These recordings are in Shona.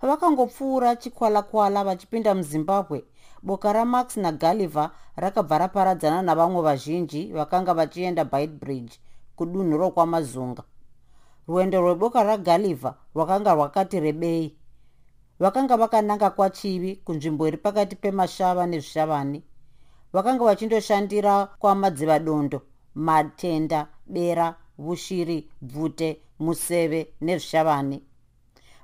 pavakangopfuura chikwalakwala vachipinda muzimbabwe boka ramax nagulliver rakabva raparadzana navamwe vazhinji vakanga vachienda bidebridge kudunhu rokwamazunga rwendo rweboka ragulliver rwakanga rwakati rebei vakanga vakananga kwachivi kunzvimbo iri pakati pemashava nezvishavani vakanga vachindoshandira kwamadzivadondo matenda bera vushiri bvute museve nezvishavani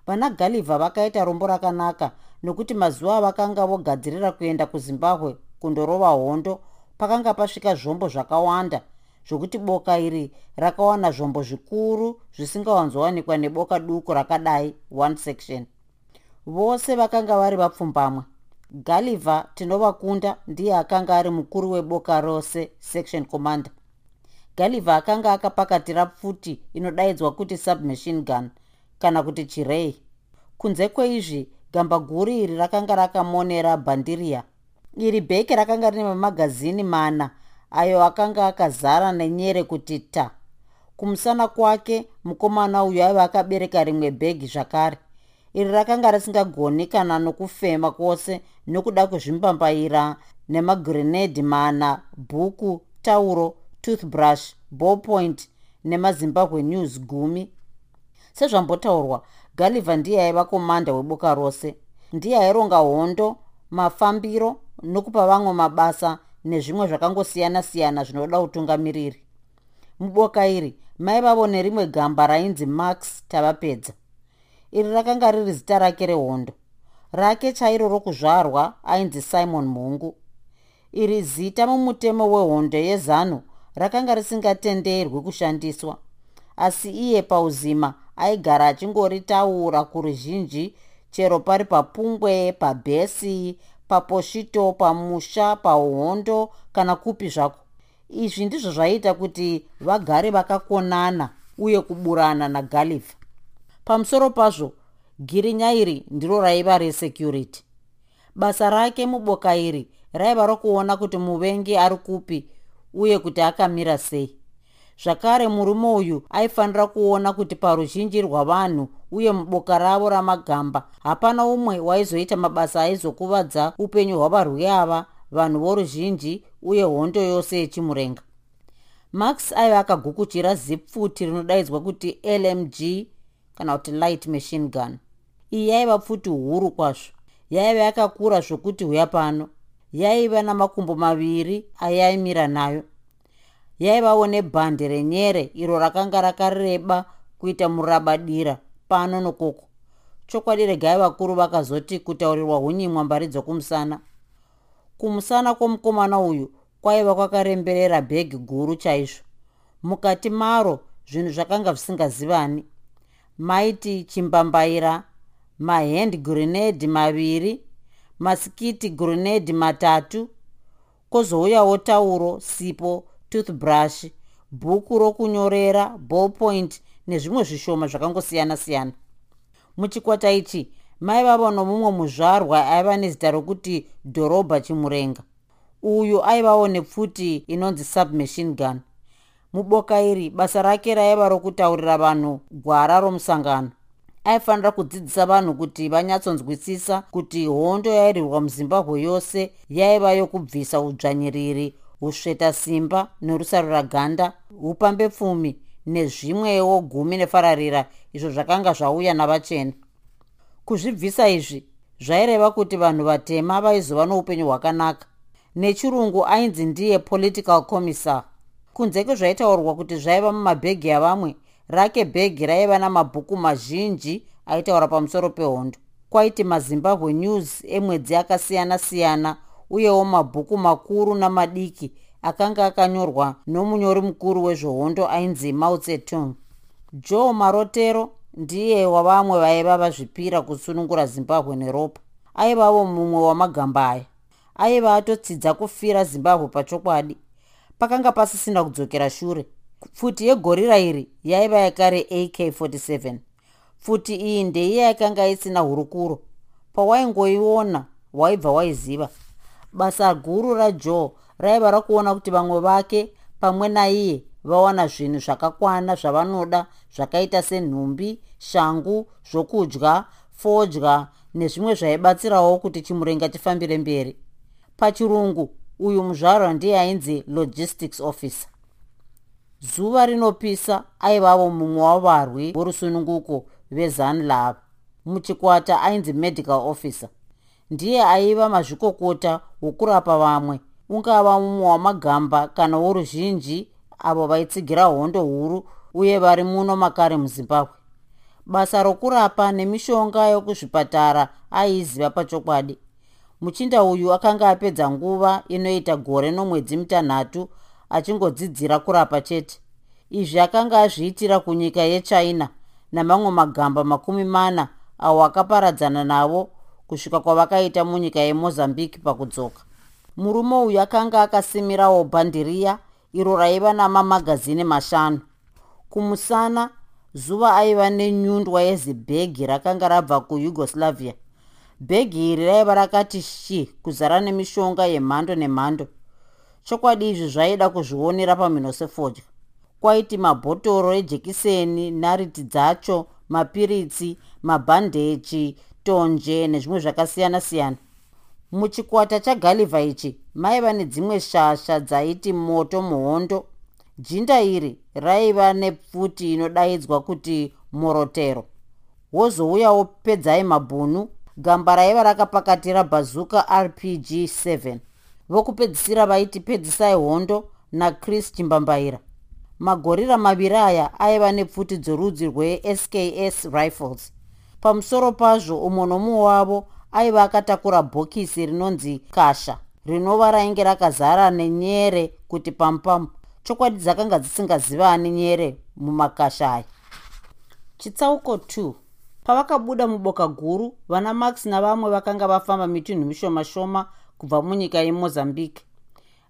vana galivha vakaita rombo rakanaka nokuti mazuva avakanga vogadzirira kuenda kuzimbabwe kundorova hondo pakanga pasvika zvombo zvakawanda zvokuti boka iri rakawana zvombo zvikuru zvisingawanzowanikwa neboka duku rakadai one section. Vose vakanga vari vapfumbamwe. Galivha tinovakunda ndiye akanga ari mukuru weboka rose section commander. Galivha akanga akapakatira pfuti inodaidzwa kuti submachine gun kana kuti chirei. Kunze kweizvi gamba guru iri rakanga rakamonera bhandiria. Iri bheki rakanga rine mamagazini mana ayo akanga akazara nenyere kuti ta. Kumusana kwake mukomana uyu aiva akabereka rimwe bhegi zvakare. Iri rakanga risingagoni kana nokufema kwose nokuda kwezvimbambaira nemagrenedi mana bhuku tauro toothbrush ballpoint nemazimbabwe news gumi sezvambotaurwa. Gulliver ndiye aiva komanda weboka rose. Ndiye aironga hondo mafambiro nokupa vamwe mabasa nezvimwe zvakangosiyana-siyana zvinoda utungamiriri. Muboka iri maivavo nerimwe gamba rainzi max tavapedza. Iri rakanga riri zita rake rehondo. Rake chairo rokuzvarwa ainzi simon mhungu iri zita mumutemo wehondo yezano rakanga risingatenderwi kushandiswa asi iye pauzima aigara achingoritaura kuruzhinji. Chero pari papungwe pabhesi paposhito pamusha pahondo kana kupi zvako. Izvi ndizvo zvaiita kuti vagare vakakonana uye kuburana nagaliva pamusoro pazvo girinya iri ndiro raiva resecurity. Basa rake muboka iri raiva rokuona kuti muvengi ari kupi uye kuti akamira sei zvakare murume uyu aifanira kuona kuti paruzhinji rwavanhu uye muboka ravo ramagamba hapana umwe waizoita mabasa aizokuvadza upenyu hwavarwi ava vanhu voruzhinji uye hondo yose yechimurenga. Max aiva akagukuchira zipfuti rinodaidzwa kuti lmg kana kuti light machine gun. Iyi yaiva pfuti huru kwazvo. Yaiva yakakura zvokuti huya pano yaiva namakumbo maviri ayaimira nayo yaivawo nebhande renyere iro rakanga rakareba kuita murabadira pano nokoko. Chokwadi regai vakuru vakazoti kutaurirwa hunyimwa mbari dzokumusana. Kumusana kwomukomana uyu kwaiva kwakaremberera bhegi guru chaizvo. Mukati maro zvinhu zvakanga zvisingazivani. Maiti chimbambaira mahand grenade maviri masikiti grenade matatu kwozouyawo tauro sipo toothbrush bhuku rokunyorera ballpoint nezvimwe zvishoma zvakangosiyana-siyana. Muchikwata ichi maivavo nomumwe muzvarwa aiva nezita rokuti dhorobha chimurenga. Uyu aivawo nepfuti inonzi submachine gun. Muboka iri basa rake raiva rokutaurira vanhu gwara romusangano. Aifanira kudzidzisa vanhu kuti vanyatsonzwisisa kuti hondo yairirwa muzimbabwe yose yaiva yokubvisa udzvanyiriri usveta simba nerusarura ganda upambe pfumi nezvimwewo gumi nefararira izvo zvakanga zvauya navachena. Kuzvibvisa izvi zvaireva kuti vanhu vatema vaizova noupenyu hwakanaka. Nechirungu ainzi ndiye political commissar. Kunze kwezvaitaurwa kuti zvaiva mumabhegi avamwe rake bhegi raiva namabhuku mazhinji aitaura pamusoro pehondo. Kwaiti mazimbabwe news emwedzi akasiyana-siyana uyewo mabhuku makuru namadiki akanga akanyorwa nomunyori mukuru wezvehondo ainzi mao tsetung joe marotero ndiye wavamwe vaiva vazvipira kusunungura zimbabwe neropa. Aivavo mumwe wamagamba aya. Aiva atotsidza kufira zimbabwe pachokwadi. Pakanga pasisina kudzokera shure. Pfuti yegorira iri yaiva yakare ak47 pfuti iyi ndeiye yakanga isina hurukuro. Pawaingoiona waibva waiziva basa guru rajoe raiva rakuona kuti vamwe vake pamwe naiye vawana zvinhu zvakakwana zvavanoda zvakaita senhumbi shangu zvokudya fodya nezvimwe zvaibatsirawo kuti chimurenga chifambire mberi. Pachirungu uyu muzvarwa ndiye ainzi logistics officer. Zuva rinopisa aivavo mumwe wavarwi vorusununguko vezanlav muchikwata ainzi medical officer ndiye aiva mazvikokota wokurapa vamwe. Ungava mumwe wamagamba kana woruzhinji avo vaitsigira hondo huru uye vari muno makare muzimbabwe. Basa rokurapa nemishonga yokuzvipatara aiiziva pachokwadi. Muchinda uyu akanga apedza nguva inoita gore nomwedzi mitanhatu achingodzidzira kurapa chete. Izvi akanga azviitira kunyika yechina namamwe magamba makumi mana avo akaparadzana navo kusvika kwavakaita munyika yemozambique pakudzoka. Murume uyu akanga akasimirawo bhandiriya iro raiva namamagazini mashanu. Kumusana zuva aiva nenyundwa yezibhegi rakanga rabva kuyugoslavia. Bhegi iri raiva rakati shi kuzara nemishonga yemhando nemhando. Chokwadi izvi zvaida kuzvionera pamhino sefodya. Kwaiti mabhotoro ejekiseni nariti dzacho mapiritsi mabhandechi tonje nezvimwe zvakasiyana-siyana muchikwata chagalivha ichi maiva nedzimwe shasha dzaiti moto muhondo. Jinda iri raiva nepfuti inodaidzwa kuti morotero. Wozouyawo pedzai mabhunu gamba raiva rakapakatira bhazuka rpg 7 vokupedzisira vaiti pedzisai hondo nachris chimbambaira. Magorira maviri aya aiva nepfuti dzorudzi rwesks rifles pamusoro pazvo umwe nomumwe wavo aiva akatakura bhokisi rinonzi kasha rinova rainge rakazara nenyere kuti pamupamu. Chokwadi dzakanga dzisingazivani nyere mumakasha aya. Chitsauko 2 pavakabuda muboka guru vana max navamwe vakanga vafamba mitunhu mishoma shoma kubva munyika yemozambique.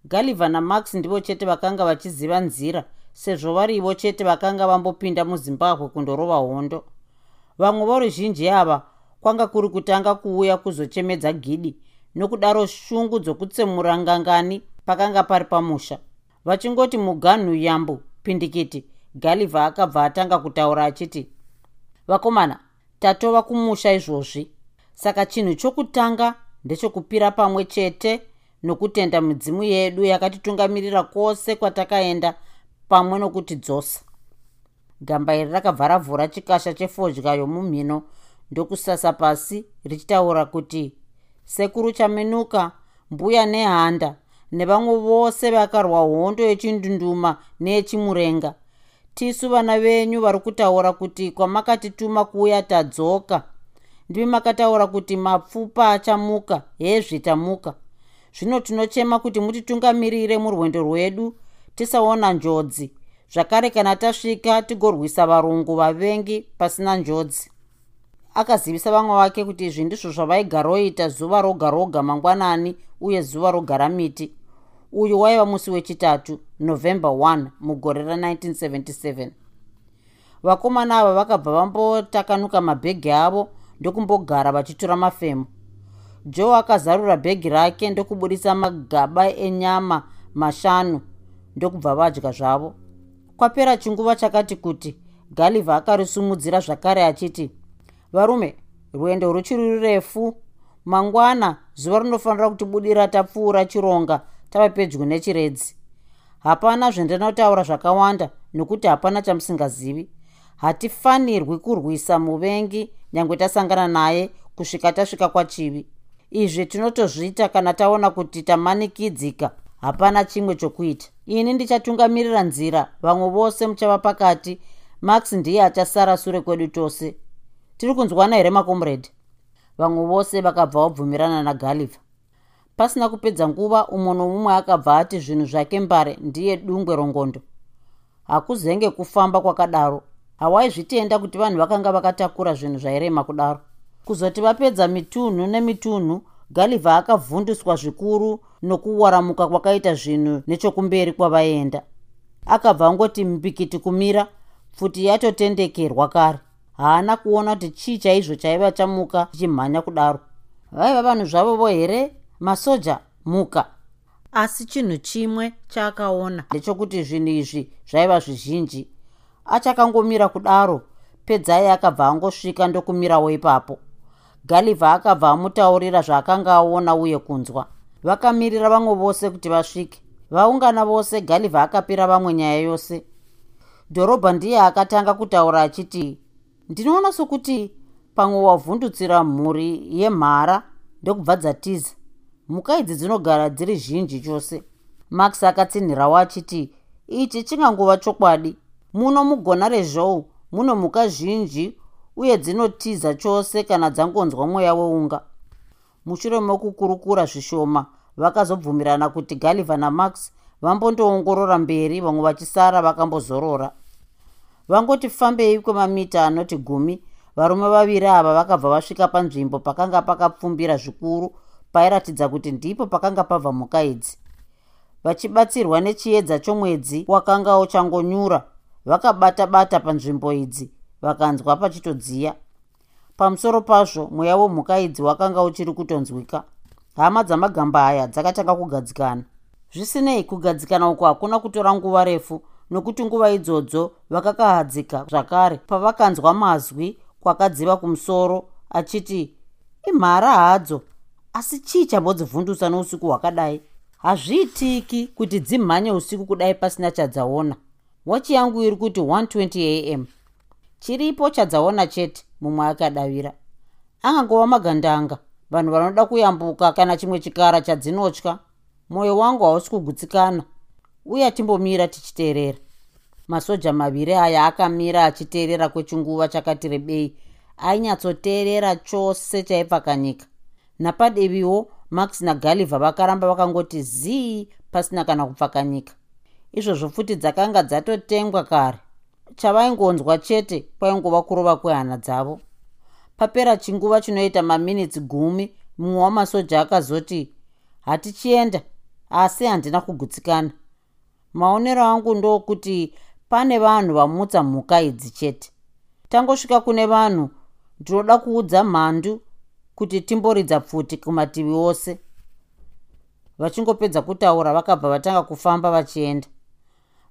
Galiva namax ndivo chete vakanga vachiziva nzira sezvo varivo chete vakanga vambopinda muzimbabwe kundorova hondo vamwe voruzhinji ava kwanga kuri kutanga kuuya kuzochemedza gidi nokudaro shungu dzokutsemura ngangani pakanga pari pamusha. Vachingoti muganhu yambu pindikiti galiva akabva atanga kutaura achiti vakomana tatova kumusha izvozvi. Saka chinhu chokutanga ndechokupira pamwe chete nokutenda midzimu yedu yakatitungamirira kwose kwatakaenda pamwe nokuti dzosa gamba iri rakabva ravhura chikasha chefodya yomumhino ndokusasa pasi richitaura kuti sekuru chaminuka mbuya nehanda nevamwe vose vakarwa hondo yechindunduma neyechimurenga. Tisu vana venyu vari kutaura kuti kwamakatituma kuuya tadzoka. Ndimi makataura kuti mapfupa achamuka hezvi tamuka zvino tinochema kuti mutitungamirire murwendo rwedu tisaona njodzi zvakare kana tasvika tigorwisa varungu vavengi pasina njodzi. Akazivisa vamwe vake kuti izvi ndizvo zvavaigaroita zuva roga roga mangwanani uye zuva rogara miti uyu waiva musi wechitatu november 1 mugore ra1977 vakomana ava vakabva vambotakanuka mabhegi avo ndokumbogara vachitora mafemo joe akazarura bhegi rake ndokubudisa magaba enyama mashanu ndokubva vadya zvavo kwapera chinguva chakati kuti galiva akarisumudzira zvakare achiti varume rwendo ruchiri rurefu. Mangwana zuva rinofanira kutibudira tapfuura chironga tava pedyo nechiredzi. Hapana zvendinotaura zvakawanda nokuti hapana chamusingazivi. Hatifanirwi kurwisa muvengi nyange tasangana naye kusvika tasvika kwachivi. Izvi tinotozviita kana taona kuti tamanikidzika hapana chimwe chokuita. Ini ndichatungamirira nzira. Vamwe vose muchava pakati. Max ndiye achasara sure kwedu tose. Tiri kunzwana here makomredi vamwe vose vakabva vabvumirana nagaliva pasina kupedza nguva umwe nomumwe akabva ati zvinhu zvake mbare ndiye dungwe rongondo. Hakuzenge kufamba kwakadaro. Hawaizvitenda kuti vanhu vakanga vakatakura zvinhu zvairema kudaro. Kuzoti vapedza mitunhu nemitunhu galivha akavhunduswa zvikuru nokuwaramuka kwakaita zvinhu nechokumberi kwavaenda. Akabva angoti mbikiti kumira pfuti yatotendekerwa kare. Haana kuona kuti chii chaizvo chaiva chamuka chichimhanya kudaro. Vaiva vanhu zvavovo here? Masoja muka. Asi chinhu chimwe chaakaona. Ndechokuti zvinhu izvi zvaiva zvizhinji achakangomira kudaro. Pedzai akabva angosvika ndokumirawo ipapo galivha akabva amutaurira zvaakanga aona uye kunzwa. Vakamirira vamwe vose kuti vasvike. Vaungana vose galivha akapira vamwe nyaya yose. Dhorobha ndiye akatanga kutaura achiti ndinoona sokuti pamwe wavhundutsira mhuri yemhara ndokubva dzatiza. Mhuka idzi dzinogara dziri zhinji chose. Max akatsinhirawo achiti ichi chingangova chokwadi. Muno mugona rezhou mune mhuka zhinji uye dzinotiza chose kana dzangonzwa mweya weunga. Mushure mekukurukura zvishoma vakazobvumirana kuti galiva namax vambondoongorora mberi vamwe vachisara vakambozorora. Vangoti fambei kwemamita anoti gumi varume vaviri ava vakabva vasvika panzvimbo pakanga pakapfumbira zvikuru pairatidza kuti ndipo pakanga pabva mhuka idzi. Vachibatsirwa nechiedza chomwedzi wakanga uchangonyura vakabata bata panzvimbo idzi vakanzwa pachitodziya. Pamusoro pazvo mweya wemhuka idzi wakanga uchiri kutonzwika. Hama dzamagamba aya dzakatanga kugadzikana. Zvisinei kugadzikana uku hakuna kutora nguva refu nokuti nguva idzodzo vakakahadzika zvakare. Pavakanzwa mazwi kwakadziva kumusoro achiti imhara hadzo asi chii chambodzivhundusa nousiku hwakadai? Hazviitiki kuti dzimhanye usiku kudai pasina chadzaona. Wachi yangu iri kuti 120 am chiripo chadzaona chete mumwe akadavira. Angangova magandanga vanhu vanoda kuyambuka kana chimwe chikara chadzinotya. Mwoyo wangu hausi kugutsikana uye timbomira tichiteerera. Masoja maviri aya akamira achiteerera kwechinguva chakati rebei ainyatsoteerera chose chaipfakanyika napadeviwo max nagaliva vakaramba vakangoti zii pasina kana kupfakanyika izvozvo futi dzakanga dzatotengwa kare chavaingonzwa chete kwaingova kurova kwehana dzavo. Papera chinguva chinoita maminitsi gumi mumwe wamasoja akazoti hatichienda asi handina kugutsikana. Maonero angu ndokuti pane vanhu vamutsa mhuka idzi chete. Tangosvika kune vanhu ndinoda kuudza mhandu kuti timboridza pfuti kumativi ose. Vachingopedza kutaura vakabva vatanga kufamba vachienda.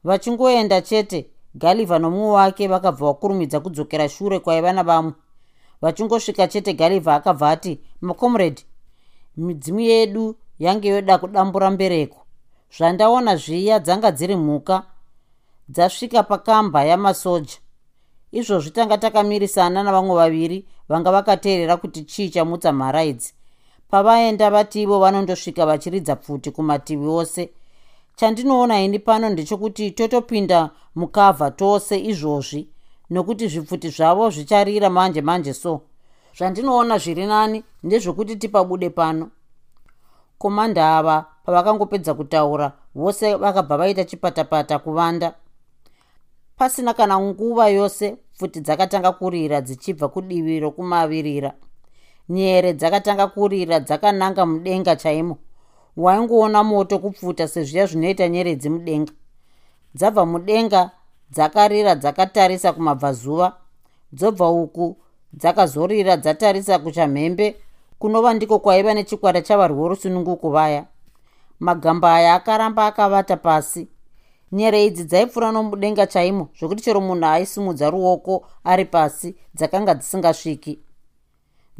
Vachingoenda chete galivha nomumwe wake vakabva vakurumidza kudzokera shure kwaiva navamwe. Vachingosvika chete galivha akabva ati macomrade midzimu yedu yange yoda kudambura mbereko. Zvandaona zviya dzanga dziri mhuka dzasvika pakamba yamasoja. Izvozvi tanga takamirisana navamwe vaviri vanga vakateerera kuti chii chamutsa mhara idzi pavaenda vativo vanondosvika vachiridza pfuti kumativi ose chandinoona ini pano ndechekuti totopinda mukavha tose izvozvi nokuti zvipfuti zvavo zvicharira manje manje so. Zvandinoona zviri nani ndezvekuti tipabude pano. Komanda ava pavakangopedza kutaura vose vakabva vaita chipatapata kuvanda. Pasina kana nguva yose pfuti dzakatanga kurira dzichibva kudivi rokumavirira. Nyere dzakatanga kurira dzakananga mudenga chaimo waingoona moto kupfuta sezviya zvinoita nyeredzi mudenga. Dzabva mudenga dzakarira dzakatarisa kumabvazuva dzobva uku dzakazorira dzatarisa kuchamhembe kunova ndiko kwaiva nechikwata chavarwi vorusununguko vaya. Magamba aya akaramba akavata pasi. Nyere idzi dzaipfuura nomudenga chaimo zvokuti chero munhu aisimudza ruoko ari pasi dzakanga dzisingasviki.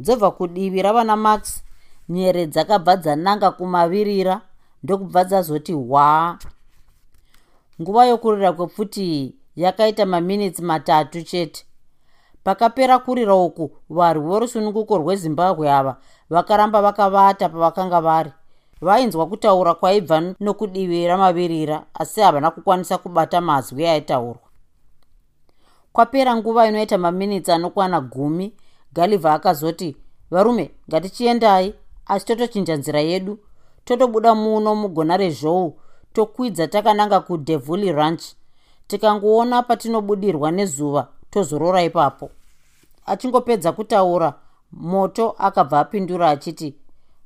Dzobva kudivi ravana max nyere dzakabva dzananga kumavirira ndokubva dzazoti hwa. Nguva yokurira kwepfuti yakaita maminitsi matatu chete. Pakapera kurira uku varwi vorusununguko rwezimbabwe ava vakaramba vakavata pavakanga vari. Vainzwa kutaura kwaibva nokudivi ramavirira asi havana kukwanisa kubata mazwi aitaurwa. Kwapera nguva inoita maminitsi anokwana gumi galivha akazoti varume ngatichiendai asi totochinja nzira yedu. Totobuda muno mugona rezhou tokwidza takananga kudevuli ranch. Tikangoona patinobudirwa nezuva tozorora ipapo. Achingopedza kutaura moto akabva apindura achiti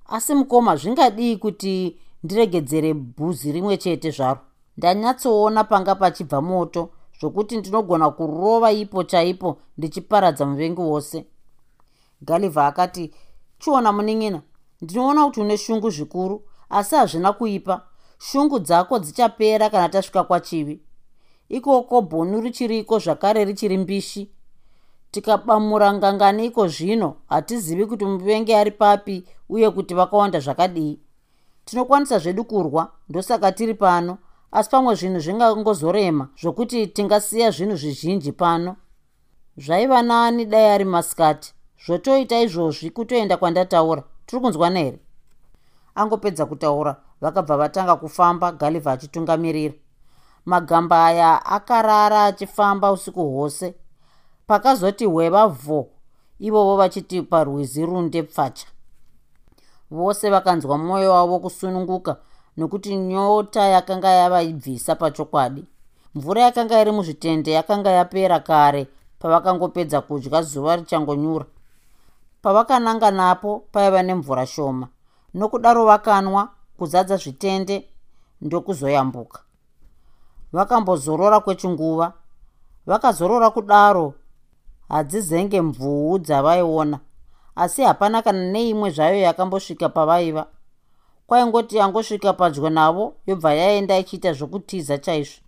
asi mukoma zvingadii kuti ndiregedzere bhuzi rimwe chete zvaro? Ndanyatsoona panga pachibva moto zvokuti ndinogona kurova ipo chaipo ndichiparadza muvengi wose. Galivha akati chiona munin'ina ndinoona kuti une shungu zvikuru asi hazvina kuipa. Shungu dzako dzichapera kana tasvika kwachivi. Ikoko bhonu richiriko zvakare richiri mbishi. Tikabamura nganganiko zvino hatizivi kuti muvengi ari papi uye kuti vakawanda zvakadii. Tinokwanisa zvedu kurwa ndosaka tiri pano asi pamwe zvinhu zvingangozorema zvokuti tingasiya zvinhu zvizhinji pano. Zvaiva naani dai ari maskati zvotoita izvozvi kutoenda kwandataura tiri kunzwana here? Angopedza kutaura vakabva vatanga kufamba galivha achitungamirira. Magamba aya akarara achifamba usiku hwose. Pakazoti hweva vho ivovo vachiti parwizi runde pfacha. Vose vakanzwa mwoyo wavo kusununguka nokuti nyota yakanga yavaibvisa pachokwadi. Mvura yakanga iri muzvitende yakanga yapera kare pavakangopedza kudya zuva richangonyura pavakananga napo paiva nemvura shoma. Nokudaro vakanwa kuzadza zvitende ndokuzoyambuka. Vakambozorora kwechinguva vakazorora kudaro. Hadzizenge mvuu dzavaiona asi hapana kana neimwe zvayo yakambosvika pavaiva. Kwaingoti yangosvika padyo navo yobva yaenda ichiita zvokutiza chaizvo.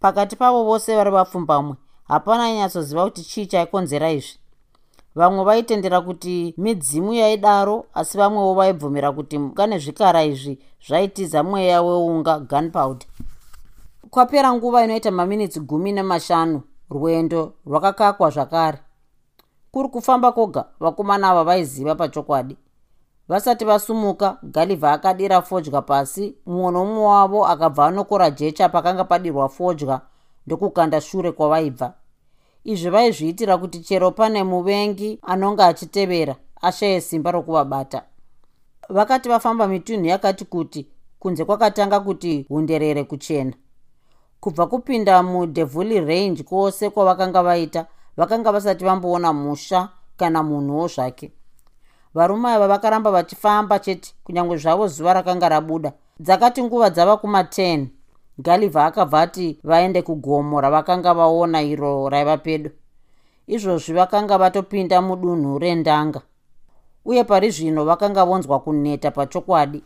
Pakati pavo vose vari vapfumbamwe hapana ainyatsoziva kuti chii chaikonzera izvi vamwe vaitendera kuti midzimu yaidaro asi vamwewo vaibvumira kuti kane zvikara izvi zvaitiza mweya weunga gunpowder. Kwapera nguva inoita maminitsi gumi nemashanu rwendo rwakakakwa zvakare. Kuri kufamba koga vakomana ava vaiziva pachokwadi. Vasati vasumuka galivha akadira fodya pasi mumwe nomumwe wavo akabva anokora jecha pakanga padirwa fodya ndokukanda shure kwavaibva izvi vaizviitira kuti chero pane muvengi anonge achitevera ashaye simba rokuvabata. Vakati vafamba mitunhu yakati kuti kunze kwakatanga kuti hunderere kuchena. Kubva kupinda mudevuli range kwose kwavakanga vaita vakanga vasati vamboona musha kana munhuwo zvake. Varume ava vakaramba vachifamba chete kunyange zvavo zuva rakanga rabuda. Dzakati nguva dzava kuma10 galivha akabva ati vaende kugomo ravakanga vaona iro raiva pedo. Izvozvi vakanga vatopinda mudunhu rendanga. Uye pari zvino vakanga vonzwa kuneta pachokwadi.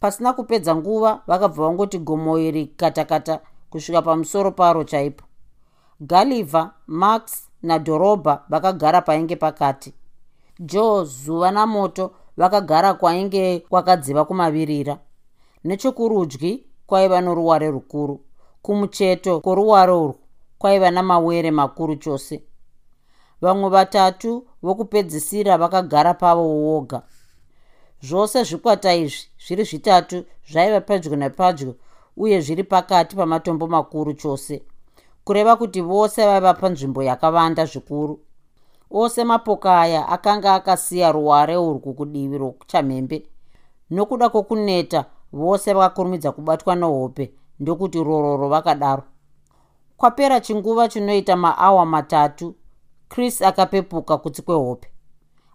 Pasina kupedza nguva vakabva vangoti gomo iri katakata kusvika pamusoro paro chaipo. Galivha max nadhorobha vakagara painge pakati. Joe zuva namoto vakagara kwainge kwakadziva kumavirira. Nechokurudyi kwaiva noruware rukuru. Kumucheto kworuware urwu kwaiva namawere makuru chose. Vamwe vatatu vokupedzisira vakagara pavo woga zvose zvikwata izvi zviri zvitatu zvaiva pedyo nepadyo uye zviri pakati pamatombo makuru chose. Kureva kuti vose vaiva panzvimbo yakavanda zvikuru. Ose mapoka aya akanga akasiya ruware urwu kudivi rochamhembe nokuda kwokuneta vose vakakurumidza kubatwa nehope ndokuti rororo vakadaro. Kwapera chinguva chinoita maawa matatu chris akapepuka kutsi kwehope.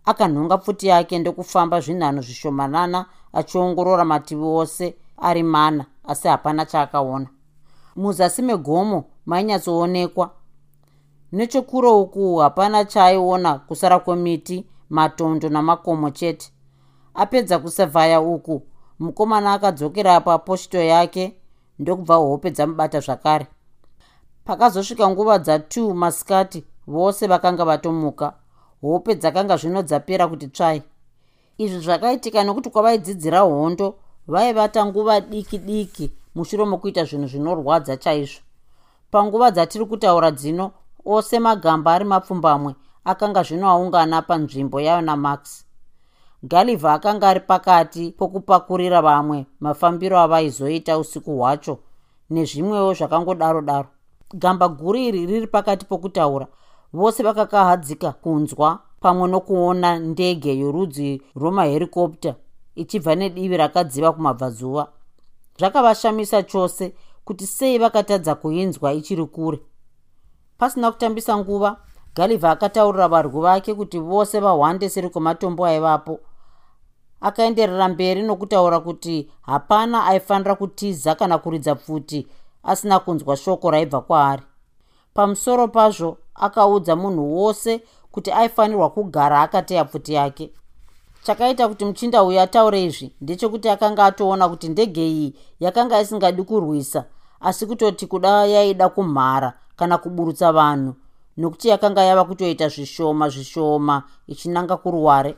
Akanhonga pfuti yake ndokufamba zvinhanho zvishomanana achiongorora mativi ose ari mana asi hapana chaakaona. Muzasi megomo mainyatsoonekwa nechokure uku hapana chaaiona kusara kwemiti matondo namakomo chete. Apedza kusevhaya uku mukomana akadzokera paposhito yake ndokubva hope dzamubata zvakare. Pakazosvika nguva dza2 masikati vose vakanga vatomuka. Hope dzakanga zvino dzapera kuti tsvai izvi zvakaitika nekuti kwavaidzidzira hondo vaivata nguva diki diki mushure mokuita zvinhu zvinorwadza chaizvo. Panguva dzatiri kutaura dzino ose magamba ari mapfumbamwe akanga zvino aungana panzvimbo yayo namax galivha akanga ari pakati pokupakurira vamwe mafambiro avaizoita usiku hwacho nezvimwewo zvakangodaro daro. Gamba guru iri riri pakati pokutaura. Vose vakakahadzika kunzwa pamwe nokuona ndege yorudzi rwemaherikopta ichibva nedivi rakadziva kumabvazuva. Zvakavashamisa chose kuti sei vakatadza kuinzwa ichiri kure. Pasina kutambisa nguva galivha akataurira varwi vake kuti vose vahwande seri kwematombo aivapo akaenderera mberi nokutaura kuti hapana aifanira kutiza kana kuridza pfuti asina kunzwa shoko raibva kwaari. Pamusoro pazvo akaudza munhu wose kuti aifanirwa kugara akateya pfuti yake. Chakaita kuti muchinda uyu ataure izvi ndechekuti akanga atoona kuti ndege iyi yakanga isingadi kurwisa asi kutoti kuda yaida kumhara kana kuburutsa vanhu nokuti yakanga yava kutoita zvishoma zvishoma ichinanga kuruware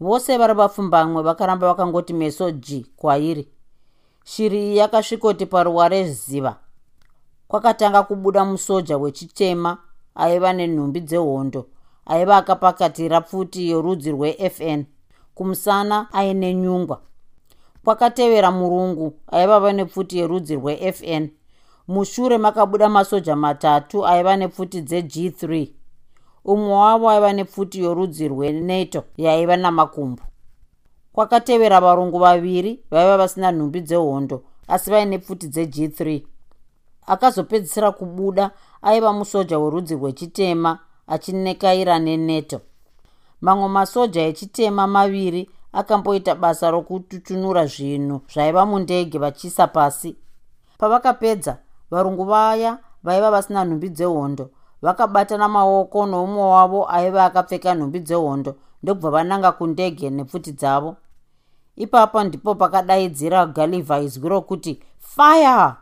vose vari vapfumbamwe vakaramba vakangoti meso g kwairi. Shiri iyi yakasvikoti paruware ziva kwakatanga kubuda musoja wechitema aiva nenhumbi dzehondo aiva akapakatira pfuti yorudzi rwefn kumusana aine nyungwa. Kwakatevera murungu aivava nepfuti yerudzi rwefn mushure makabuda masoja matatu aiva nepfuti dzeg3 umwe wavo aiva nepfuti yorudzi rwenato yaiva namakumbo. Kwakatevera varungu vaviri vaiva vasina nhumbi dzehondo asi vaine pfuti dzeg3 akazopedzisira kubuda aiva musoja werudzi rwechitema achinekaira neneto mamwe masoja echitema maviri akamboita basa rokututunura zvinhu zvaiva mundege vachiisa pasi. Pavakapedza varungu vaya vaiva vasina nhumbi dzehondo vakabatana maoko noumwe wavo aiva akapfeka nhumbi dzehondo ndokubva vananga kundege nepfuti dzavo. Ipapo ndipo pakadaidzira galivha izwi rokuti fire!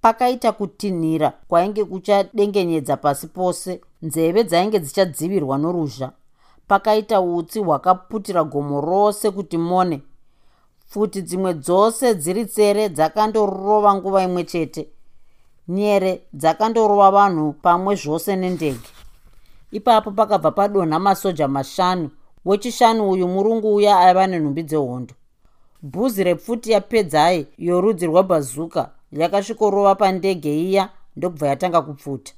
Pakaita kutinhira kwainge kuchadengenyedza pasi pose nzeve dzainge dzichadzivirwa noruzha. Pakaita utsi hwakaputira gomo rose kuti mone. Pfuti dzimwe dzose dziri tsere dzakandorova nguva imwe chete nyere dzakandorova vanhu pamwe zvose nendege. Ipapo pakabva padonha masoja mashanu wechishanu uyu murungu uya aiva nenhumbi dzehondo. Bhuzi repfuti yapedzai yorudzi rwebhazuka yakasvikorova pandege iya ndokubva yatanga kupfuta.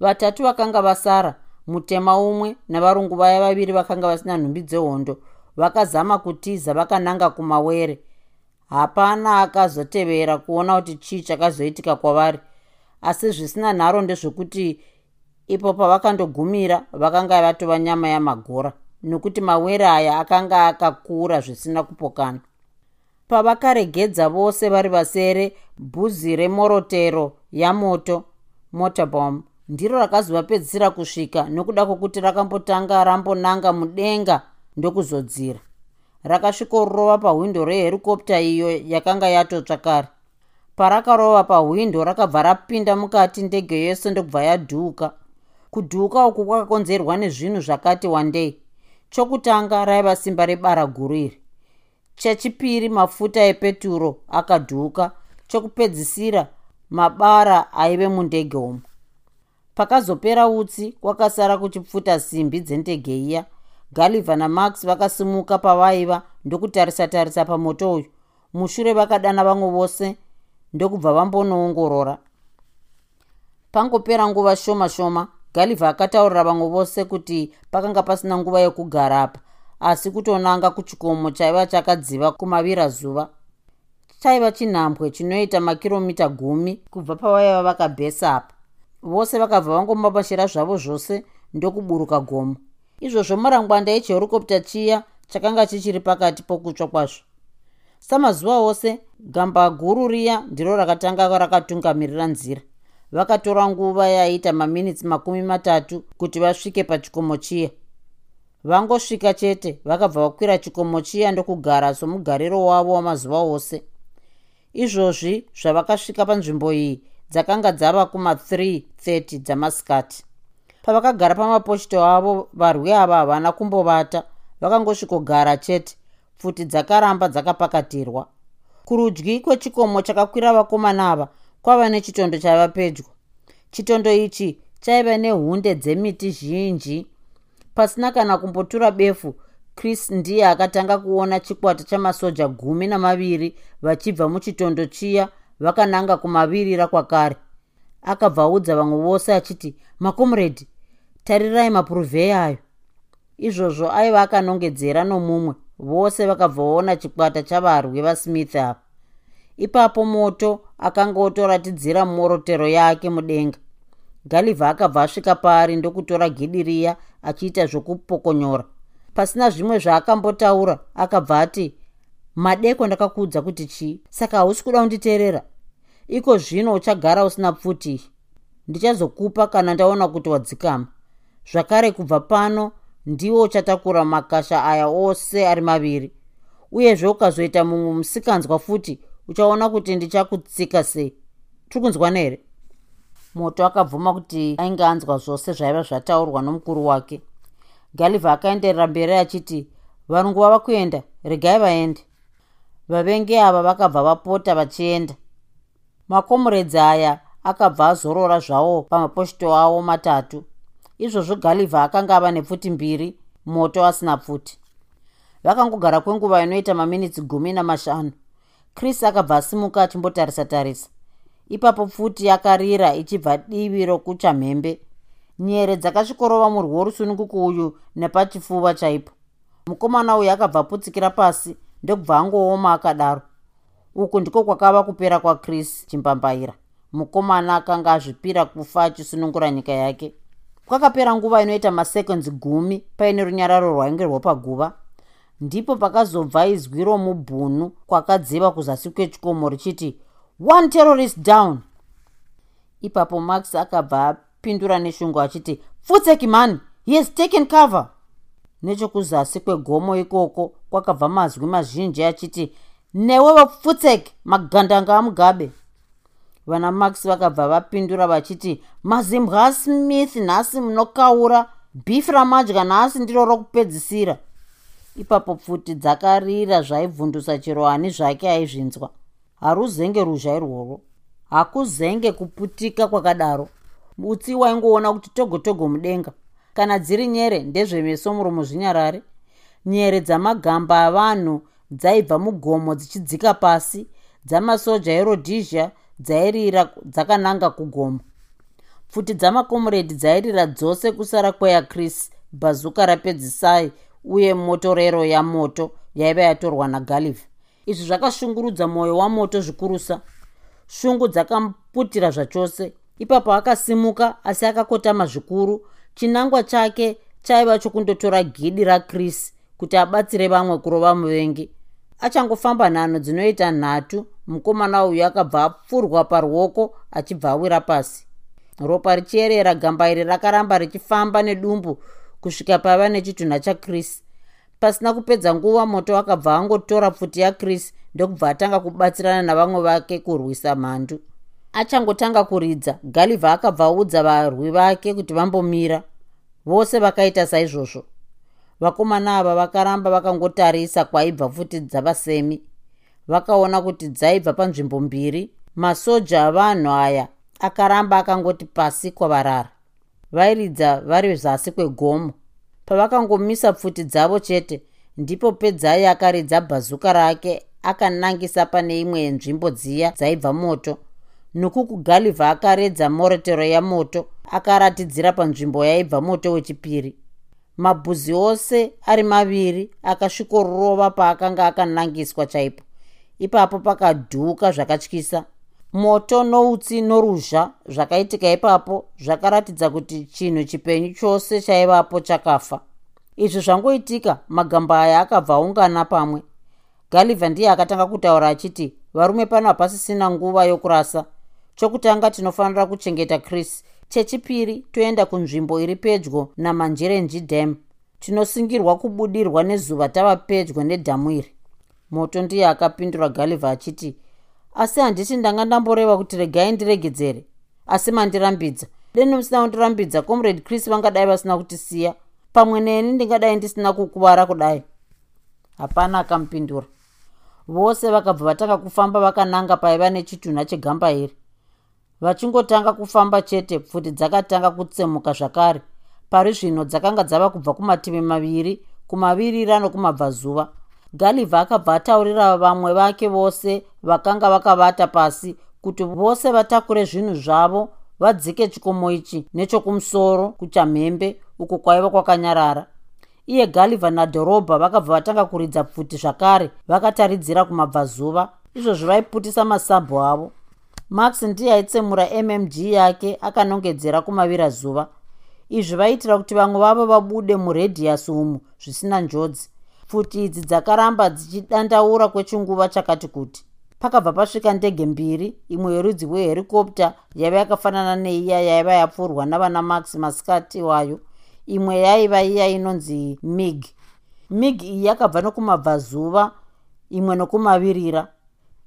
Vatatu vakanga vasara mutema umwe navarungu vaya vaviri vakanga vasina nhumbi dzehondo vakazama kutiza vakananga kumawere. Hapana akazotevera kuona kuti chii chakazoitika kwavari asi zvisina nharo ndezvekuti ipo pavakandogumira vakanga vatova nyama yamagora nokuti mawere aya akanga akakura zvisina kupokana. Pavakaregedza vose vari vasere bhuzi remorotero yamoto motorbom ndiro rakazovapedzisira kusvika nokuda kwokuti rakambotanga rambonanga mudenga ndokuzodzira. Rakasvikorova pahwindo reherikopta iyo yakanga yatotsva kare parakarova pahwindo rakabva rapinda mukati ndege yose ndokubva yadhuuka kudhuuka uku kwakakonzerwa nezvinhu zvakati wandei. Chokutanga raiva simba rebara guru iri. Chechipiri mafuta epeturo akadhuuka chokupedzisira mabara aive mundege umo pakazopera utsi kwakasara kuchipfuta simbi dzendege iya. Galivha namax vakasimuka pavaiva ndokutarisa-tarisa pamoto uyu. Mushure vakadana vamwe vose ndokubva vambonoongorora. Pangopera nguva shoma shoma galivha akataurira vamwe vose kuti pakanga pasina nguva yekugara apa asi kutonanga kuchikomo chaiva chakadziva kumavira zuva. Chaiva chinhambwe chinoita makiromita gumi kubva pavaiva vakabhesa apa. Vose vakabva vangomapashira zvavo zvose ndokuburuka gomo. Izvozvo murangwanda echiherokopta chiya chakanga chichiri pakati pokutsva kwazvo samazuva ose gamba guru riya ndiro rakatanga rakatungamirira nzira. Vakatora nguva yaita maminitsi makumi matatu kuti vasvike pachikomo chiya. Vangosvika chete vakabva vakwira chikomo chiya ndokugara somugariro wavo wamazuva ose. Izvozvi zvavakasvika panzvimbo iyi dzakanga dzava kuma330 dzamasikati. Pavakagara pamapochito avo varwi ava havana kumbovata vakangosvikogara chete pfuti dzakaramba dzakapakatirwa. Kurudyi kwechikomo chakakwira vakomana ava kwava nechitondo chaiva pedyo. Chitondo ichi chaiva nehunde dzemiti zhinji. Pasina kana kumbotura befu chris ndiye akatanga kuona chikwata chamasoja gumi namaviri vachibva muchitondo chiya vakananga kumavirira kwakare. Akabva audza vamwe vose achiti makomredi tarirai mapuruvheya ayo. Izvozvo aiva akanongedzera nomumwe vose vakabva vaona chikwata chavarwi vasmith ava ipapo moto akanga otoratidzira morotero yake mudenga. Galivha akabva asvika paari ndokutora gidi riya achiita zvokupokonyora. Pasina zvimwe zvaakambotaura akabva ati madeko ndakakuudza kuti chii? Saka hausi kuda kunditeerera. Iko zvino uchagara usina pfuti. Ndichazokupa kana ndaona kuti wadzikama. Zvakare kubva pano ndiwo uchatakura makasha aya ose ari maviri. Uyezve ukazoita mumwe musikanzwa futi uchaona kuti ndichakutsika sei. Tiri kunzwana here moto akabvuma kuti ainge anzwa zvose zvaiva zvataurwa nomukuru wake. Galivha akaenderera mberi achiti varungu vava kuenda regai vaende. Vavengi ava vakabva vapota vachienda. Makomuredzi aya akabva azorora zvavo pamaposhito avo matatu izvozvo galivha akanga ava nepfuti mbiri moto asina pfuti. Vakangogara kwenguva inoita maminitsi gumi namashanu. Chris akabva asimuka achimbotarisa tarisa. Ipapo pfuti akarira ichibva divi rokuchamhembe. Nyere dzakasvikorova murwi worusununguku uyu nepachifuva chaipo. Mukomana uyu akabva aputsikira pasi ndokubva angooma akadaro. Uku ndiko kwakava kupera kwachris chimbambaira mukomana akanga azvipira kufa achisunungura nyika yake kwakapera nguva inoita masekonds gumi paine runyararo rwainge rwopaguva ndipo pakazobva izwi romubhunu kwakadziva kuzasi kwechikomo richiti one terrorist down. Ipapo max akabva apindura neshungu achiti futseki man he has taken cover. Nechokuzasi kwegomo ikoko kwakabva mazwi mazhinji achiti newe vafutseki magandanga amugabe vana max vakabva vapindura vachiti mazimbwa smith nhasi munokaura bhifi ramadya nhasi ndiro rokupedzisira. Ipapo pfuti dzakarira zvaibvundusa chero ani zvake aizvinzwa. Haruzenge ruzha irworwo hakuzenge kuputika kwakadaro. Utsi waingoona kuti togo togo mudenga. Kana dziri nyere ndezvemeso muromo zvinyarare. Nyere dzamagamba avanhu dzaibva mugomo dzichidzika pasi. Dzamasoja erodhisia dzairira dzakananga kugomo pfuti dzamakomuredi dzairira dzose kusara kweya chris bhazuka rapedzisai uye motorero yamoto yaiva yatorwa nagalive izvi zvakashungurudza mwoyo wamoto zvikurusa. Shungu dzakamuputira zvachose. Ipapo akasimuka asi akakotama zvikuru. Chinangwa chake chaiva chokundotora gidi rachris kuti abatsire vamwe kurova muvengi. Achangofamba nhano dzinoita nhatu mukomana uyu akabva apfurwa paruoko achibva awira pasi. Ropa richierera gamba iri rakaramba richifamba nedumbu kusvika paiva nechitunha chachris pasina kupedza nguva moto akabva angotora pfuti yachris ndokubva atanga kubatsirana navamwe vake kurwisa mhandu. Achangotanga kuridza galivha akabva audza varwi vake kuti vambomira. Vose vakaita saizvozvo. Vakomana ava vakaramba vakangotarisa kwaibva pfuti dzavasemi vakaona kuti dzaibva panzvimbo mbiri masoja avanhu aya akaramba akangoti pasi kwavarara. Vairidza vari zasi kwegomo. Pavakangomisa pfuti dzavo chete ndipo pedzai akaridza bhazuka rake akanangisa pane imwe yenzvimbo dziya dzaibva moto. Nokuku galivha akaredza moretero yamoto akaratidzira panzvimbo yaibva moto wechipiri. Mabhuzi ose ari maviri akasvikorova paakanga akanangiswa chaipo ipapo pakadhuka zvakatyisa. Moto noutsi noruzha zvakaitika ipapo zvakaratidza kuti chinhu chipenyu chose chaivapo chakafa. Izvi zvangoitika magamba aya akabva aungana pamwe. Galivha ndiye akatanga kutaura achiti varume pano hapasisina nguva yokurasa. Chokutanga tinofanira kuchengeta chris. Chechipiri toenda kunzvimbo iri pedyo namanjerenji dam. Tinosungirwa kubudirwa nezuva tava pedyo nedhamu iri moto ndiye akapindura galivha achiti asi handiti ndanga ndamboreva kuti regai ndiregedzere asi mandirambidza. Deni musina kundirambidza comrade chris vangadai vasina kutisiya. Pamwe neni ndingadai ndisina kukuvara kudai. Hapana akamupindura vose vakabva vatanga kufamba vakananga paiva nechitunha chegamba iri. Vachingotanga kufamba chete pfuti dzakatanga kutsemuka zvakare. Pari zvino dzakanga dzava kubva kumativi maviri kumavirira nokumabvazuva galivha akabva ataurira vamwe vake vose vakanga vakavata pasi kuti vose vatakure zvinhu zvavo vadzike chikomo ichi nechokumusoro kuchamhembe uko kwaiva kwakanyarara. Iye galivha nadhorobha vakabva vatanga kuridza pfuti zvakare vakataridzira kumabvazuva izvozvo vaiputisa masabho avo. Max ndiye aitsemura mmg yake akanongedzera kumavirazuva. Izvi vaitira kuti vamwe vavo vabude muredhiyasi umu zvisina njodzi pfuti idzi dzakaramba dzichidandaura kwechinguva chakati kuti. Pakabva pasvika ndege mbiri imwe yerudzi rweherikopta yaiva yakafanana neiya yaiva yapfurwa navana max masikati wayo imwe yaiva iya inonzi mig. Mig iyi yakabva nokumabvazuva imwe nokumavirira.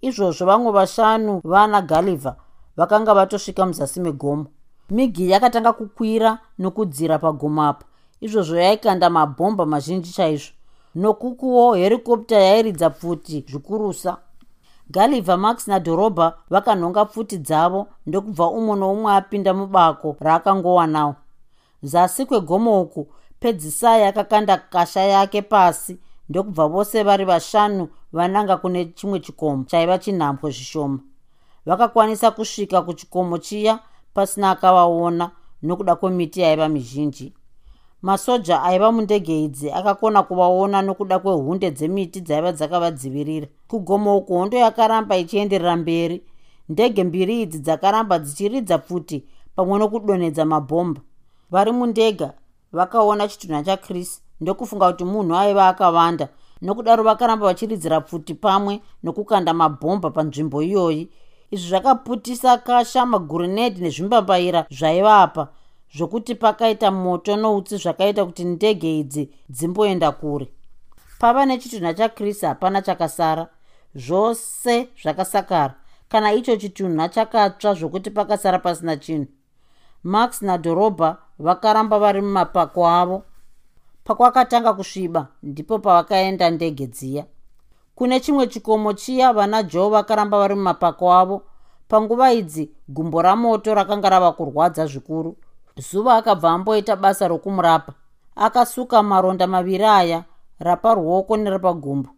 Izvozvo vamwe vashanu vana galiva vakanga vatosvika muzasi megomo. Migi yakatanga kukwira nokudzira pagomo apa. Izvozvo yaikanda mabhomba mazhinji chaizvo nokukuwo herikopta yairidza pfuti zvikurusa. Galivha max nadhorobha vakanhonga pfuti dzavo ndokubva umwe noumwe apinda mubako raakangowanawo. Zasi kwegomo uku pedzisai akakanda kasha yake pasi ndokubva vose vari vashanu vananga kune chimwe chikomo chaiva chinhambwe zvishoma. Vakakwanisa kusvika kuchikomo chiya pasina akavaona nokuda kwemiti yaiva mizhinji masoja aiva mundege idzi akakona kuvaona nokuda kwehunde dzemiti dzaiva dzakavadzivirira. Kugomo uku hondo yakaramba ichienderera mberi. Ndege mbiri idzi dzakaramba dzichiridza pfuti pamwe nokudonhedza mabhomba. Vari mundega vakaona chitunha chakris ndokufunga kuti munhu aiva akavanda nokudaro vakaramba vachiridzira pfuti pamwe nokukanda mabhomba panzvimbo iyoyi. Izvi zvakaputisa kasha magurinedi nezvimbambaira zvaivapa zvokuti pakaita moto noutsi zvakaita kuti ndege idzi dzimboenda kure. Pava nechitunha chakris hapana chakasara zvose zvakasakara. Kana icho chitunha chakatsva zvokuti pakasara pasina chinhu max nadhorobha vakaramba vari mumapako avo. Pakwakatanga kusviba ndipo pavakaenda ndege dziya. Kune chimwe chikomo chiya vana joe vakaramba vari mumapako avo. Panguva idzi gumbo ramoto rakanga rava kurwadza zvikuru zuva akabva amboita basa rokumurapa akasuka maronda maviri aya raparuoko nerapagumbo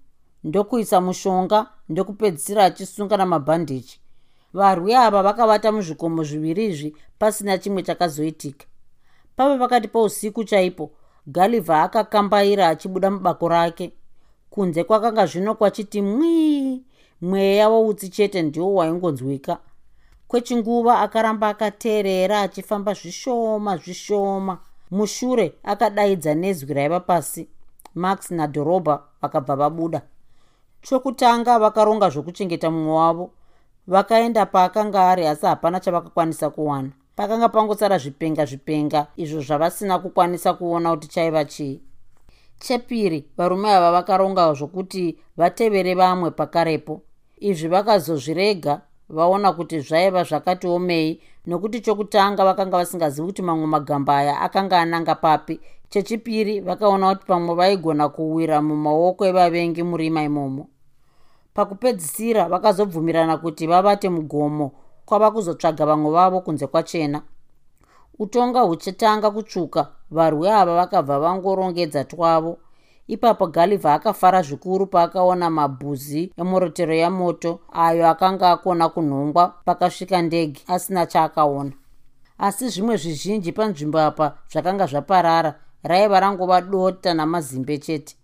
ndokuisa mushonga ndokupedzisira achisunga namabhandichi varwi ava vakavata muzvikomo zviviri izvi pasina chimwe chakazoitika. Pava pakati pousiku chaipo galivha akakambaira achibuda mubako rake. Kunze kwakanga zvino kwachiti mwii mweya woutsi chete ndiwo waingonzwika kwechinguva akaramba akateerera achifamba zvishoma zvishoma. Mushure akadaidza nezwi raiva pasi. Max nadhorobha vakabva vabuda. Chokutanga vakaronga zvokuchengeta mumwe wavo. Vakaenda paakanga ari asi hapana chavakakwanisa kuwana. Pakanga pangosara zvipenga zvipenga izvo zvavasina kukwanisa kuona kuti chaiva chii. Chepiri varume ava vakaronga zvokuti vatevere vamwe pakarepo. Izvi vakazozvirega vaona kuti zvaiva zvakati omei nokuti chokutanga vakanga vasingazivi kuti mamwe magamba aya akanga ananga papi. Chechipiri vakaona kuti pamwe vaigona kuwira mumaoko evavengi murima imomo. Pakupedzisira vakazobvumirana kuti vavate mugomo kwava kuzotsvaga vamwe vavo kunze kwachena. Utonga huchitanga kutsvuka varwi ava vakabva vangorongedza twavo ipapo galivha akafara zvikuru paakaona mabhuzi emurotero yamoto ayo akanga akona kunhongwa pakasvika ndege asina chaakaona. Asi zvimwe zvizhinji panzvimbo apa zvakanga zvaparara raiva rangova dota namazimbe chete.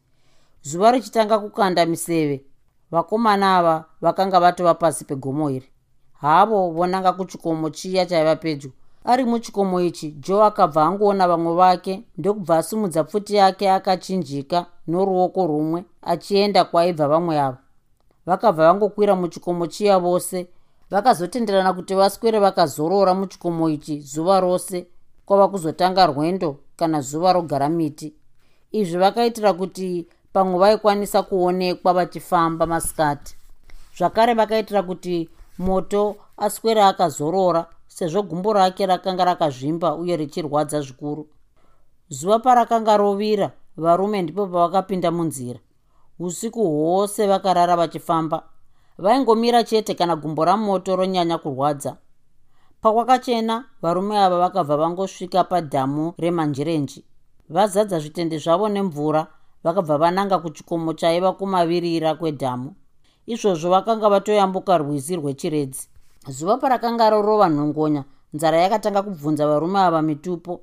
Zuva richitanga kukanda miseve vakomana ava vakanga vatova pasi pegomo iri. Havo vonanga kuchikomo chiya chaiva pedyo ari muchikomo ichi joe akabva angoona vamwe vake ndokubva asumudza pfuti yake akachinjika noruoko rumwe achienda kwaibva vamwe ava vakabva vangokwira muchikomo chiya vose vakazotenderana kuti vaswere vakazorora muchikomo ichi zuva rose kwava kuzotanga rwendo kana zuva rogara miti. Izvi vakaitira kuti pamwe vaikwanisa kuonekwa vachifamba masikati. Zvakare vakaitira kuti moto aswere akazorora sezvo gumbo rake rakanga rakazvimba uye richirwadza zvikuru. Zuva parakanga rovira varume ndipo pavakapinda munzira. Usiku hwose vakarara vachifamba. Vaingomira chete kana gumbo ramoto ronyanya kurwadza. Pakwakachena varume ava vakabva vangosvika padhamu remanjirenji vazadza zvitende zvavo nemvura vakabva vananga kuchikomo chaiva kumavirira kwedhamu. Izvozvo vakanga vatoyambuka rwizi rwechiredzi zuva parakanga rorova nhongonya nzara yakatanga kubvunza varume ava mitupo.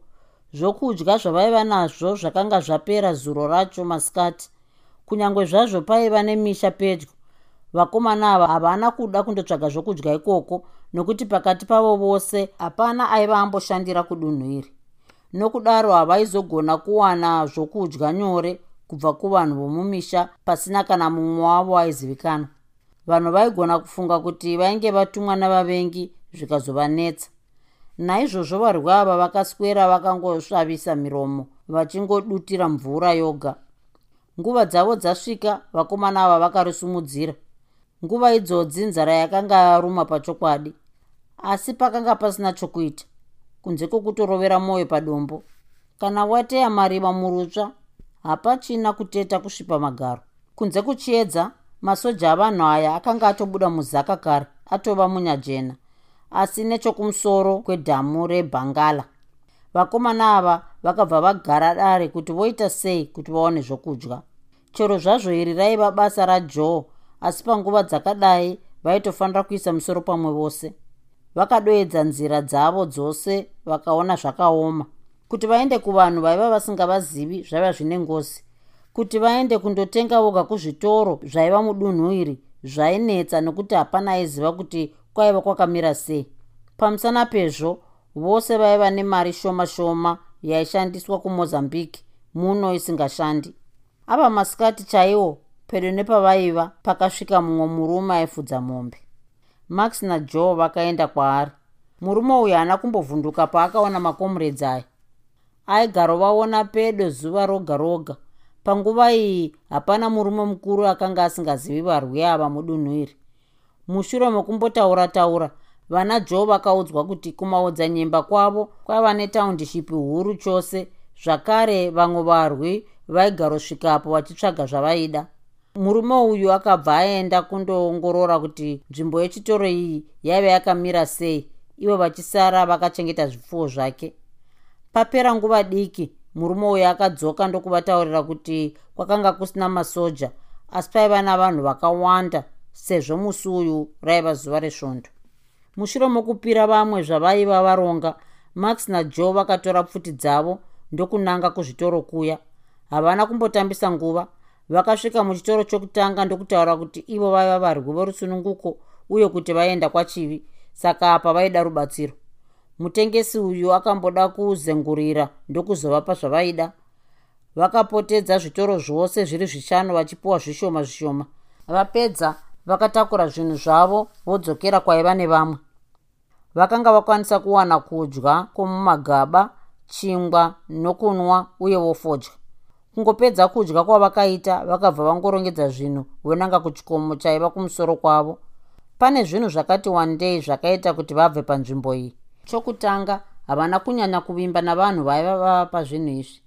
Zvokudya zvavaiva nazvo zvakanga zvapera zuro racho masikati. Kunyange zvazvo paiva nemisha pedyo. Vakomana ava havana kuda kundotsvaga zvokudya ikoko nokuti pakati pavo vose hapana aiva amboshandira kudunhu iri nokudaro havaizogona kuwana zvokudya nyore kubva kuvanhu vomumisha pasina kana mumwe wavo aizivikanwa vanhu vaigona kufunga kuti vainge vatumwa navavengi zvikazovanetsa. Naizvozvo varwi ava vakaswera vakangosvavisa miromo vachingodutira mvura yoga. Nguva dzavo dzasvika vakomana ava vakarusumudzira nguva idzodzi nzara yakanga yaruma pachokwadi asi pakanga pasina chokuita kunze kwokutorovera mwoyo padombo. Kana wateya mariva murutsva hapachina kuteta kusvipa magaro. Kunze kuchiedza masoja avanhu aya akanga atobuda muzaka kare atova munyajena asi nechokumusoro kwedhamu rebhangala. Vakomana ava vakabva vagara dare kuti voita sei kuti vaone zvokudya. Chero zvazvo iri raiva basa rajoe asi panguva dzakadai vaitofanira kuisa musoro pamwe vose. Vakadoedza nzira dzavo dzose vakaona zvakaoma kuti vaende kuvanhu vaiva vasingavazivi zvaiva zvine ngozi kuti vaende kundotenga voga kuzvitoro zvaiva mudunhu iri zvainetsa nokuti hapana aiziva kuti kwaiva kwakamira sei. Pamusana pezvo vose vaiva nemari shoma shoma yaishandiswa kumozambique muno isingashandi. Ava masikati chaiwo pedo nepavaiva pakasvika mumwe murume aifudza mombe. Max najoe vakaenda kwaari. Murume uyu haana kumbovhunduka paakaona makomuredzi aya. Aigarovaona pedo zuva roga roga panguva iyi hapana murume mukuru akanga asingazivi varwi ava mudunhu iri mushure mekumbotaura taura vana joe vakaudzwa kuti kumaodzanyemba kwavo kwaiva netaundishipi huru chose zvakare vamwe varwi vaigarosvikapo vachitsvaga zvavaida. Murume uyu akabva aenda kundoongorora kuti nzvimbo yechitoro iyi yaiva yakamira sei ivo vachisara vakachengeta zvipfuwo zvake. Papera nguva diki murume uyu akadzoka ndokuvataurira kuti kwakanga kusina masoja asi paiva navanhu vakawanda sezvo musi uyu raiva zuva resvondo. Mushure mokupira vamwe zvavaiva varonga max najoe vakatora pfuti dzavo ndokunanga kuzvitoro kuya. Havana kumbotambisa nguva vakasvika muchitoro chokutanga ndokutaura kuti ivo vaiva varwi vorusununguko uye kuti vaenda kwachivi saka apa vaida rubatsiro mutengesi uyu akamboda kuzengurira ndokuzovapa zvavaida. Vakapotedza zvitoro zvose zviri zvishanu vachipiwa zvishoma zvishoma. Vapedza vakatakura zvinhu zvavo vodzokera kwaiva nevamwe. Vakanga vakwanisa kuwana kudya kwomumagaba chingwa nokunwa uye vofodya kungopedza kudya kwavakaita vakabva vangorongedza zvinhu vonanga kuchikomo chaiva kumusoro kwavo. Pane zvinhu zvakati wandei zvakaita kuti vabve panzvimbo iyi chokutanga havana kunyanya kuvimba navanhu vaiva vava pazvinhu izvi.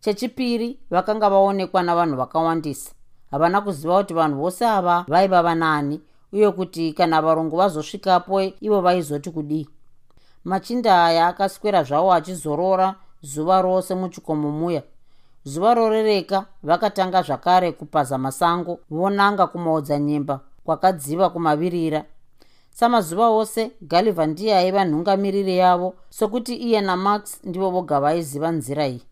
Chechipiri vakanga vaonekwa navanhu vakawandisa. Havana kuziva kuti vanhu vose ava vaiva vanaani uye kuti kana varongo vazosvikapo ivo vaizoti kudii. Machinda aya akaswera zvavo achizorora zuva rose muchikomo muya zuva rorereka vakatanga zvakare kupaza masango vonanga kumaodzanyemba kwakadziva kumavirira samazuva ose galiva ndiye aiva nhungamiriri yavo sokuti iye namax ndivo voga vaiziva nzira iyi.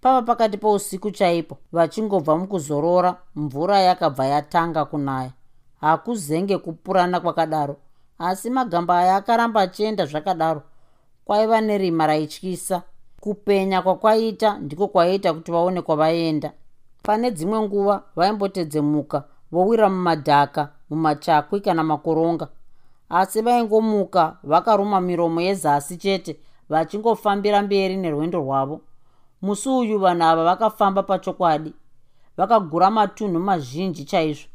Pava pakati pousiku chaipo vachingobva mukuzorora mvura yakabva yatanga kunaya. Hakuzenge kupurana kwakadaro asi magamba aya akaramba achienda zvakadaro. Kwaiva nerima raityisa. Kupenya kwakwaita ndiko kwaiita kuti vaone kwavaenda. Pane dzimwe nguva vaimbotedzemuka vowira mumadhaka mumachakwi kana makoronga asi vaingomuka vakaruma miromo yezasi chete vachingofambira mberi nerwendo rwavo. Musi uyu vanhu ava vakafamba pachokwadi vakagura matunhu mazhinji chaizvo.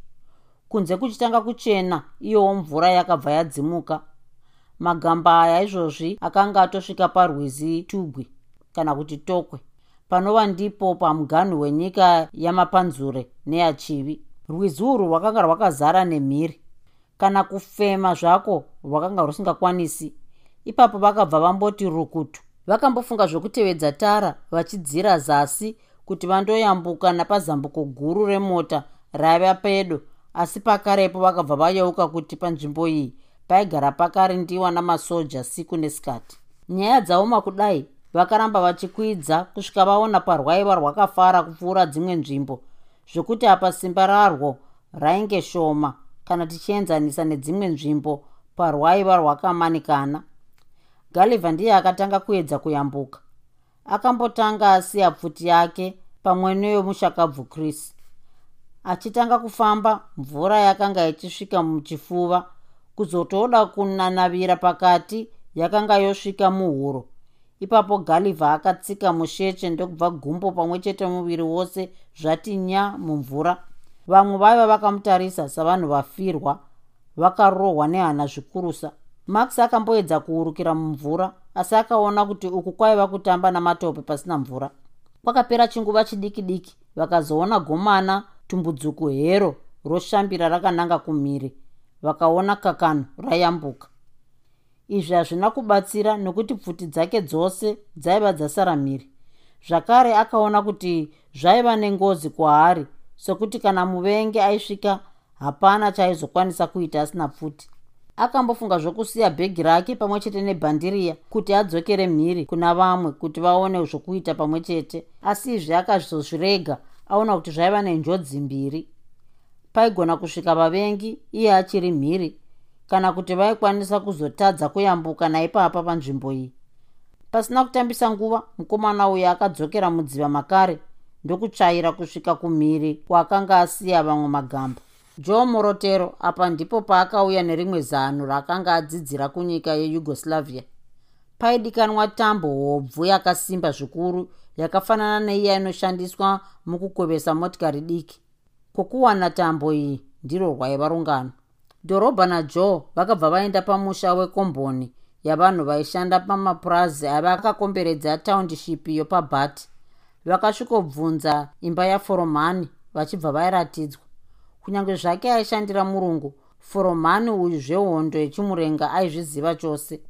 Kunze kuchitanga kuchena iyowo mvura yakabva yadzimuka. Magamba aya izvozvi akanga atosvika parwizi tugwi kana kuti tokwe. Panova ndipo pamuganhu wenyika yamapanzure neyachivi. Rwizi urwu rwakanga rwakazara nemhiri kana kufema zvako rwakanga rusingakwanisi. Ipapo vakabva vamboti rukutu. Vakambofunga zvokutevedza tara vachidzira zasi kuti vandoyambuka napazambuko guru remota raiva pedo. Asi pakarepo vakabva vayeuka kuti panzvimbo iyi paigara pakarindiwa namasoja siku nesikati. Nyaya dzaoma kudai vakaramba vachikwidza kusvika vaona parwaiva rwakafara kupfuura dzimwe nzvimbo zvokuti apa simba rarwo rainge shoma kana tichienzanisa nedzimwe nzvimbo parwaiva rwakamanikana. Galivha ndiye akatanga kuedza kuyambuka. Akambotanga asiya pfuti yake pamwe neyomushakabvu chris. Achitanga kufamba mvura yakanga ichisvika muchifuva kuzotoda kunanavira pakati yakanga yosvika muhuro. Ipapo galivha akatsika musheche ndokubva gumbo pamwe chete muviri wose zvati nya mumvura vamwe vaiva vakamutarisa savanhu vafirwa vakarohwa nehana zvikurusa. Max akamboedza kuurukira mumvura asi akaona kuti uku kwaiva kutamba namatope pasina mvura. Kwakapera chinguva chidiki diki vakazoona gomana tumbudzuku hero roshambira rakananga kumhiri. Vakaona kakano rayambuka. Izvi hazvina kubatsira nokuti pfuti dzake dzose dzaiva dzasara mhiri. Zvakare akaona kuti zvaiva nengozi kwaari sokuti kana muvenge aisvika hapana chaaizokwanisa kuita asina pfuti. Akambofunga zvokusiya bhegi rake pamwe chete nebhandiriya kuti adzokere mhiri kuna vamwe kuti vaone zvokuita pamwe chete. Asi izvi akazozvirega aona kuti zvaiva nenjodzi mbiri. Paigona kusvika vavengi iye achiri mhiri kana kuti vaikwanisa kuzotadza kuyambuka naipapa panzvimbo iyi. Pasina kutambisa nguva mukomana uyu akadzokera mudziva makare ndokutsvaira kusvika kumhiri kwaakanga asiya vamwe magamba joe morotero apa ndipo paakauya nerimwe zano raakanga adzidzira kunyika yeyugoslavia. Paidikanwa tambo hobvu yakasimba zvikuru yakafanana neiya inoshandiswa mukukwevesa motikari diki. Kwokuwana tambo iyi ndiro rwaiva rungano dhorobha najoe vakabva vaenda pamusha wekomboni yavanhu vaishanda pamapurazi aiva akakomberedza township yopabhati vakasvikobvunza imba yaforomani vachibva vairatidzwa. Kunyange zvake aishandira murungu foromani uyu zvehondo yechimurenga aizviziva chose.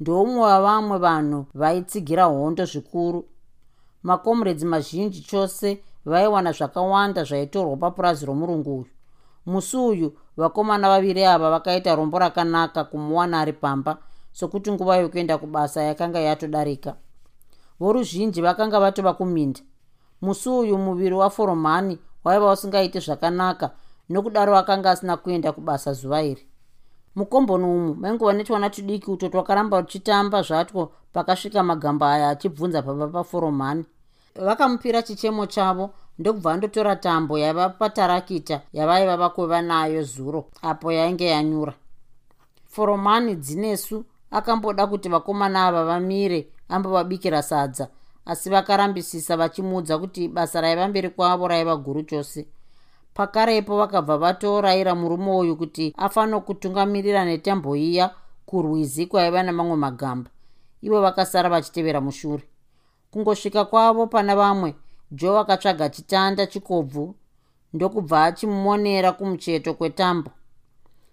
Ndoumwe wavamwe vanhu vaitsigira hondo zvikuru. Makomreds mazhinji chose vaiwana zvakawanda zvaitorwa papurazi romurungu uyu. Musi uyu vakomana vaviri ava vakaita rombo rakanaka kumuwana ari pamba sokuti nguva yokuenda kubasa yakanga yatodarika voruzhinji vakanga vatova kuminda. Musi uyu muviri waforomani waiva usingaiti zvakanaka nokudaro akanga asina kuenda kubasa zuva iri. Mukomboni umu maingova netwana tudiki uto twakaramba tuchitamba zvatwo pakasvika magamba aya achibvunza baba paforomani. Vakamupira chichemo chavo ndokubva andotora tambo yaiva patarakita yavaiva vakweva nayo zuro apo yainge yanyura. Foromani dzinesu akamboda kuti vakomana ava vamire ambovabikira sadza asi vakarambisisa vachimuudza kuti basa raiva mberi kwavo raiva guru chose. Pakarepo vakabva vatorayira murume uyu kuti afanira kutungamirira netambo iya kurwizi kwaiva nemamwe magamba. Ivo vakasara vachitevera mushure. Kungosvika kwavo pana vamwe joe akatsvaga chitanda chikobvu ndokubva achimonera kumucheto kwetambo.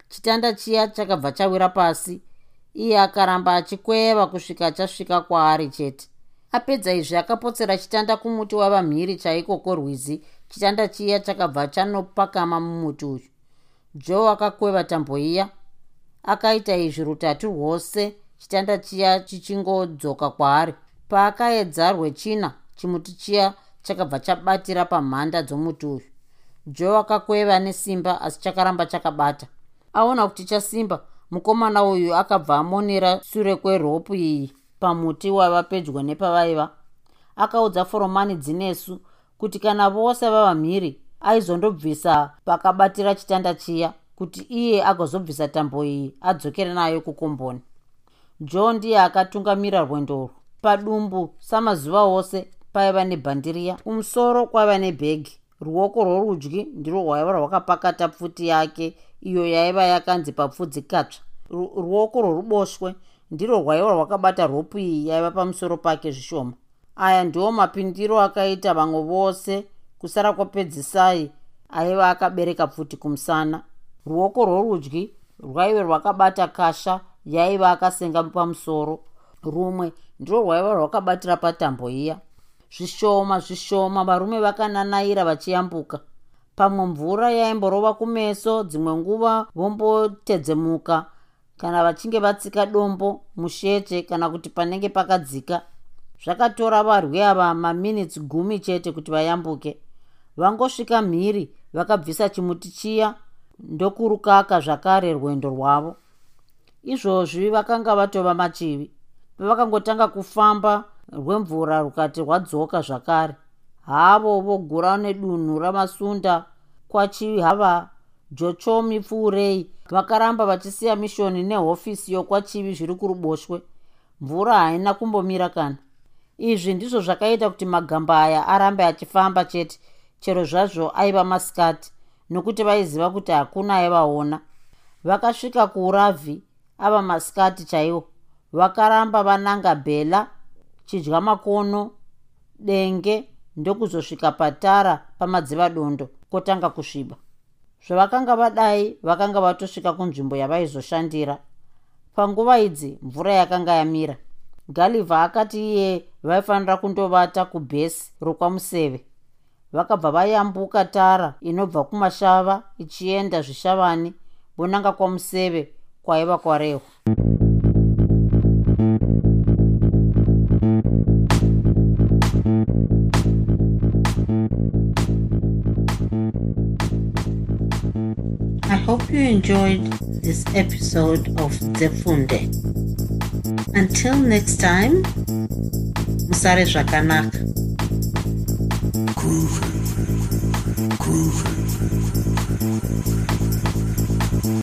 Chitanda chiya chakabva chawira pasi iye akaramba achikweva kusvika chasvika kwaari chete. Apedza izvi akapotsera chitanda kumuti wavamhiri chaiko korwizi. Chitanda chiya chakabva chanopakama mumuti uyu. Joe akakweva tambo iya akaita izvi rutatu rwose chitanda chiya chichingodzoka kwaari. Paakaedza rwechina chimuti chiya chakabva chabatira pamhanda dzomuti uyu. Joe akakweva nesimba asi chakaramba chakabata. Aona kuti chasimba mukomana uyu akabva amonera sure kweropu iyi pamuti waiva pedyo nepavaiva. Akaudza foromani dzinesu kuti kana vose vava mhiri aizondobvisa pakabatira chitanda chiya kuti iye agozobvisa tambo iyi adzokere nayo kukomboni john ndiye akatungamira rwendorwo padumbu samazuva ose paiva nebhandiriya kumusoro kwaiva nebhegi. Ruoko rworudyi ndirwo rwaiva rwakapakata pfuti yake iyo yaiva yakanzi papfudzi katsva. Ruoko rworuboshwe ndirwo rwaiva rwakabata ropu iyi yaiva pamusoro pake zvishoma. Aya ndiwo mapindiro akaita vamwe vose kusara kwapedzisai aiva akabereka pfuti kumusana. Ruoko rworudyi rwaive rwakabata kasha yaiva akasenga pamusoro. Rumwe ndirwo rwaiva rwakabatira patambo iya. Zvishoma zvishoma varume vakananaira vachiyambuka pamwe mvura yaimborova kumeso dzimwe nguva vombotedzemuka kana vachinge vatsika dombo mushete kana kuti panenge pakadzika zvakatora varwi ava maminitsi gumi chete kuti vayambuke. Vangosvika mhiri vakabvisa chimuti chiya ndokurukaka zvakare rwendo rwavo. Izvozvi vakanga vatova machivi. Pavakangotanga kufamba rwemvura rukati rwadzoka zvakare havo vogura nedunhu ramasunda kwachivi hava jochomi pfuurei vakaramba vachisiya mishoni nehofisi yokwachivi zviri kuruboshwe. Mvura haina kumbomira kana. Izvi ndizvo zvakaita kuti magamba aya arambe achifamba chete. Chero zvazvo aiva masikati nokuti vaiziva kuti hakuna aivaona. Vakasvika kuuravhi ava masikati chaiwo. Vakaramba vananga bhela chidya makono denge ndokuzosvika patara pamadzivadondo kwotanga kusviba. Zvavakanga vadai vakanga vatosvika kunzvimbo yavaizoshandira. Panguva idzi mvura yakanga yamira. Galivha akati iye vaifanira kundovata kubhesi rokwamuseve. Vakabva vayambuka tara inobva kumashava ichienda zvishavani vonanga kwamuseve kwaiva kwarehwa hope you enjoyed this episode of Zefunde. Until next time, Musare Zvakanaka. Groovy. Groovy.